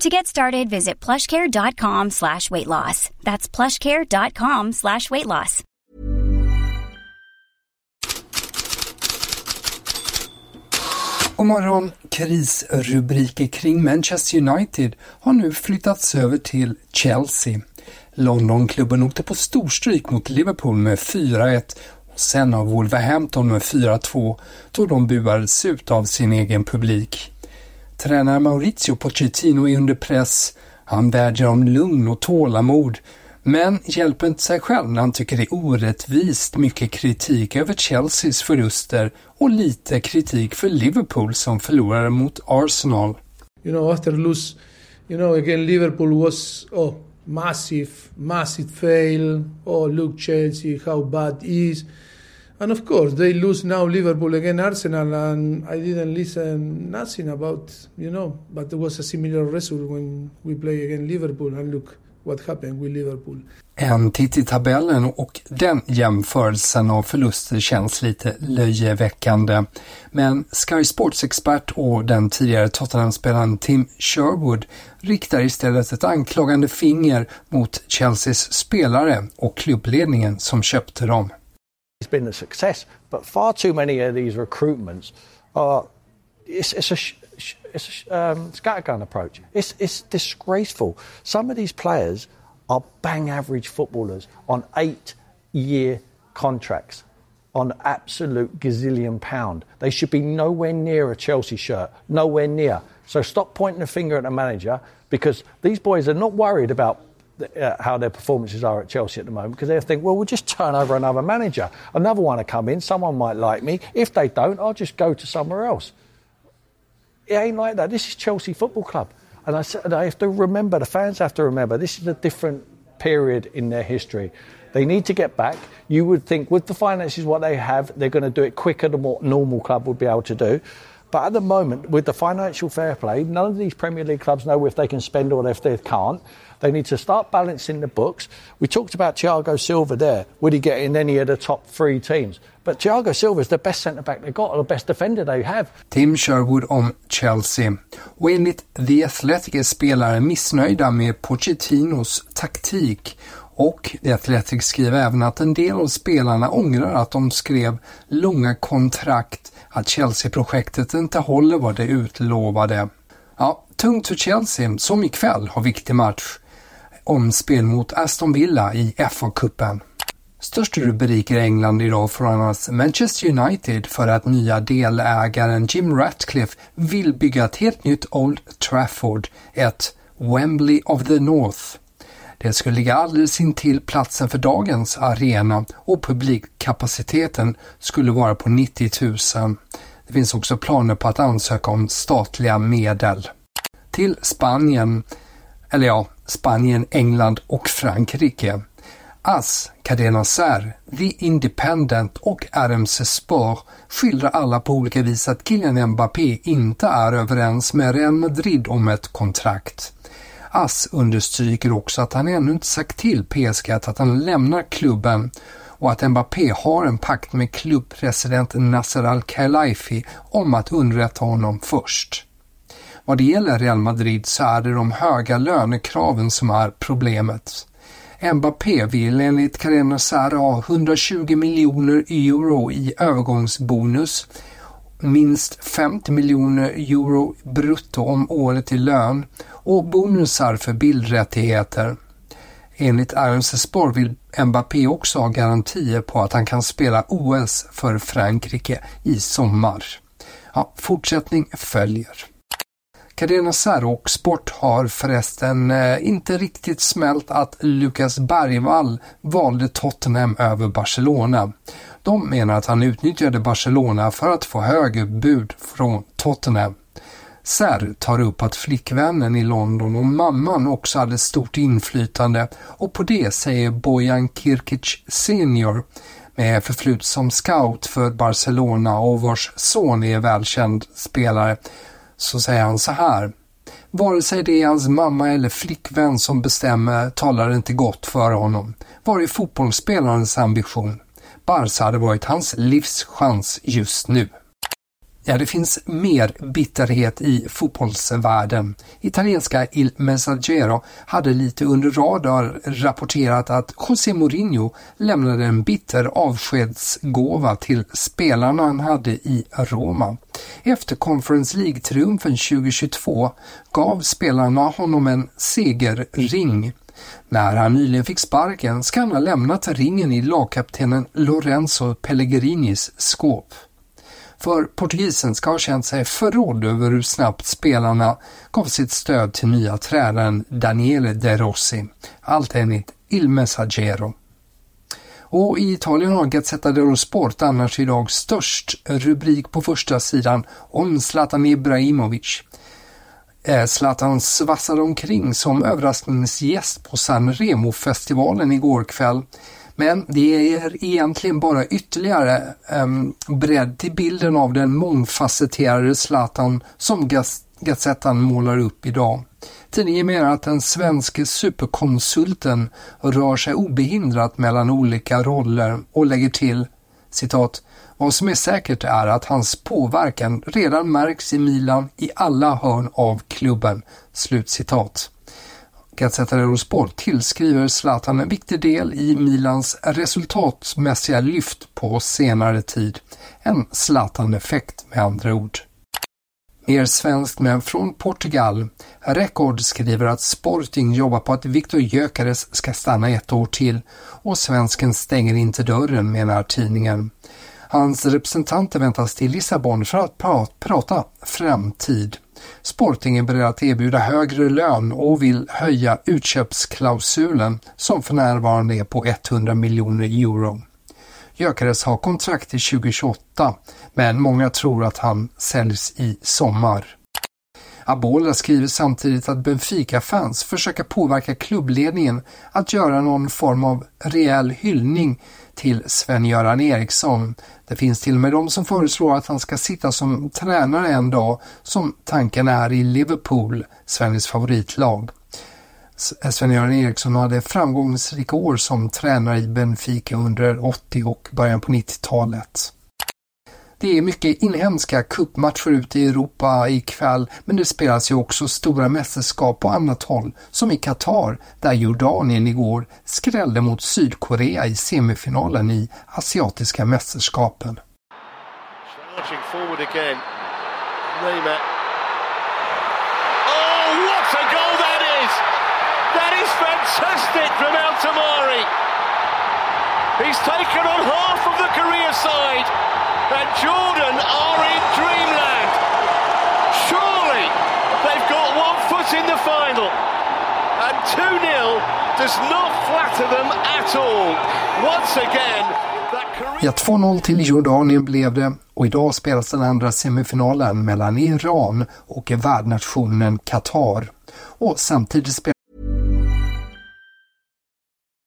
To get started, visit plushcare.com slash weight loss. That's plushcare.com slash weight loss. God morgon! Krisrubriker kring Manchester United har nu flyttats över till Chelsea. Londonklubben åkte på storstryk mot Liverpool med 4-1 och sen av Wolverhampton med 4-2 då de buades ut av sin egen publik. Tränare Maurizio Pochettino är under press. Han vädjar om lugn och tålamod men hjälper inte sig själv när han tycker det är orättvist mycket kritik över Chelseas förluster och lite kritik för Liverpool som förlorade mot Arsenal. You know, after lose, you know, again Liverpool was oh massive, massive fail. Oh, look Chelsea, how bad is. And of course, they lose now Liverpool again Arsenal, and I didn't listen nothing about, you know, but it was a similar result when we play again Liverpool, and look what happened with Liverpool. En titt i tabellen och den jämförelsen av förluster känns lite löjeväckande. Men Sky Sports-expert och den tidigare Tottenham-spelaren Tim Sherwood riktar istället ett anklagande finger mot Chelseas spelare och klubbledningen som köpte dem. It's been a success, but far too many of these recruitments are it's, it's a it's a um, scattergun approach. It's, it's disgraceful. Some of these players are bang average footballers on eight year contracts on absolute gazillion pound. They should be nowhere near a Chelsea shirt, nowhere near. So stop pointing the finger at the manager because these boys are not worried about uh, how their performances are at Chelsea at the moment because they think, well, we'll just turn over another manager. Another one will come in, someone might like me. If they don't, I'll just go to somewhere else. It ain't like that. This is Chelsea Football Club. And I, said, I have to remember, the fans have to remember, this is a different period in their history. They need to get back. You would think, with the finances what they have, they're going to do it quicker than what normal club would be able to do. But at the moment, with the financial fair play, none of these Premier League clubs know if they can spend or if they can't. They need to start balancing the books. We talked about Thiago Silva there. Would he get in any of the top three teams? But Thiago Silva is the best centre back they've got, or the best defender they have. Tim Sherwood om Chelsea. Och enligt The Athletic är spelare missnöjda med Pochettinos taktik och The Athletic skriver även att en del av spelarna ångrar att de skrev långa kontrakt, att Chelsea-projektet inte håller vad det utlovade. Ja, tungt för Chelsea som ikväll har viktig match om spel mot Aston Villa i FA-cupen. Största rubriker i England idag får annars Manchester United för att nya delägaren Jim Ratcliffe vill bygga ett helt nytt Old Trafford, ett Wembley of the North. Det skulle ligga alldeles intill platsen för dagens arena och publikkapaciteten skulle vara på 90 000. Det finns också planer på att ansöka om statliga medel. Till Spanien, eller ja, Spanien, England och Frankrike. AS, Cadena Ser, The Independent och RMC Sport skildrar alla på olika vis att Kylian Mbappé inte är överens med Real Madrid om ett kontrakt. Ass understryker också att han ännu inte sagt till PSG att han lämnar klubben och att Mbappé har en pakt med klubbpresident Nasser Al-Khelaifi om att underrätta honom först. Vad det gäller Real Madrid så är det de höga lönekraven som är problemet. Mbappé vill enligt Carena Serra ha 120 miljoner euro i övergångsbonus, minst 50 miljoner euro brutto om året i lön och bonusar för bildrättigheter. Enligt RMC Sport vill Mbappé också ha garantier på att han kan spela OS för Frankrike i sommar. Ja, fortsättning följer. Carina Sär och Sport har förresten eh, inte riktigt smält att Lukas Bergvall valde Tottenham över Barcelona. De menar att han utnyttjade Barcelona för att få högre bud från Tottenham. Ser tar upp att flickvännen i London och mamman också hade stort inflytande och på det säger Bojan Kirkic senior med förflutet som scout för Barcelona och vars son är välkänd spelare så säger han så här. Vare sig det är hans mamma eller flickvän som bestämmer talar det inte gott för honom. Var är fotbollsspelarens ambition? Barca hade varit hans livschans just nu. Ja, det finns mer bitterhet i fotbollsvärlden. Italienska Il Messaggero hade lite under radar rapporterat att José Mourinho lämnade en bitter avskedsgåva till spelarna han hade i Roma. Efter Conference League-triumfen 2022 gav spelarna honom en segerring. När han nyligen fick sparken ska han ha lämnat ringen i lagkaptenen Lorenzo Pellegrinis skåp. För portugisen ska ha känt sig förrådd över hur snabbt spelarna gav sitt stöd till nya tränaren Daniele De Rossi. Allt enligt Il Messaggero. Och i Italien har Gazzetta dello Sport annars idag störst rubrik på första sidan om Zlatan Ibrahimovic. Eh, Zlatan svassade omkring som överraskningsgäst på San Remo-festivalen igår kväll men det är egentligen bara ytterligare um, bredd till bilden av den mångfacetterade Zlatan som Gazettan målar upp idag. Tidningen menar att den svenske superkonsulten rör sig obehindrat mellan olika roller och lägger till citat vad som är säkert är att hans påverkan redan märks i Milan i alla hörn av klubben. Slutcitat. Gazzetta dello Sport tillskriver Zlatan en viktig del i Milans resultatmässiga lyft på senare tid. En Zlatan-effekt med andra ord. Mer svenskt men från Portugal. Record skriver att Sporting jobbar på att Victor Gyökeres ska stanna ett år till och svensken stänger inte dörren menar tidningen. Hans representanter väntas till Lissabon för att prata framtid. Sporting är beredd att erbjuda högre lön och vill höja utköpsklausulen som för närvarande är på 100 miljoner euro. Gyökeres har kontrakt till 2028 men många tror att han säljs i sommar. Abola skriver samtidigt att Benfica-fans försöker påverka klubbledningen att göra någon form av rejäl hyllning till Sven-Göran Eriksson. Det finns till och med de som föreslår att han ska sitta som tränare en dag som tanken är i Liverpool, Sveriges favoritlag. Sven-Göran Eriksson hade framgångsrika år som tränare i Benfica under 80 och början på 90-talet. Det är mycket inhemska cupmatcher ute i Europa ikväll, men det spelas ju också stora mästerskap på annat håll, som i Qatar, där Jordanien igår skrällde mot Sydkorea i semifinalen i Asiatiska mästerskapen. Oh, fantastic from El Tamari. He's taken on half of the Korea side. And Jordan are in dreamland. Surely they've got one foot in the final. And 2-0 does not flatter them at all. Once again, Ja, 2-0 till Jordanien blev det och idag spelas den andra semifinalen mellan Iran och värdnationen Qatar. Och samtidigt spelas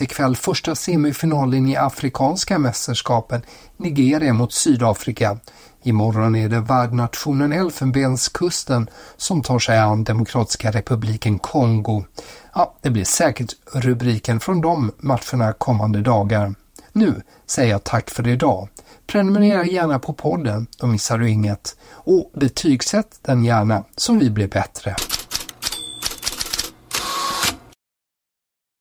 Ikväll första semifinalen i Afrikanska mästerskapen, Nigeria mot Sydafrika. Imorgon är det värdnationen Elfenbenskusten som tar sig an Demokratiska republiken Kongo. Ja, det blir säkert rubriken från de matcherna kommande dagar. Nu säger jag tack för idag. Prenumerera gärna på podden, då missar du inget. Och betygsätt den gärna så vi blir bättre.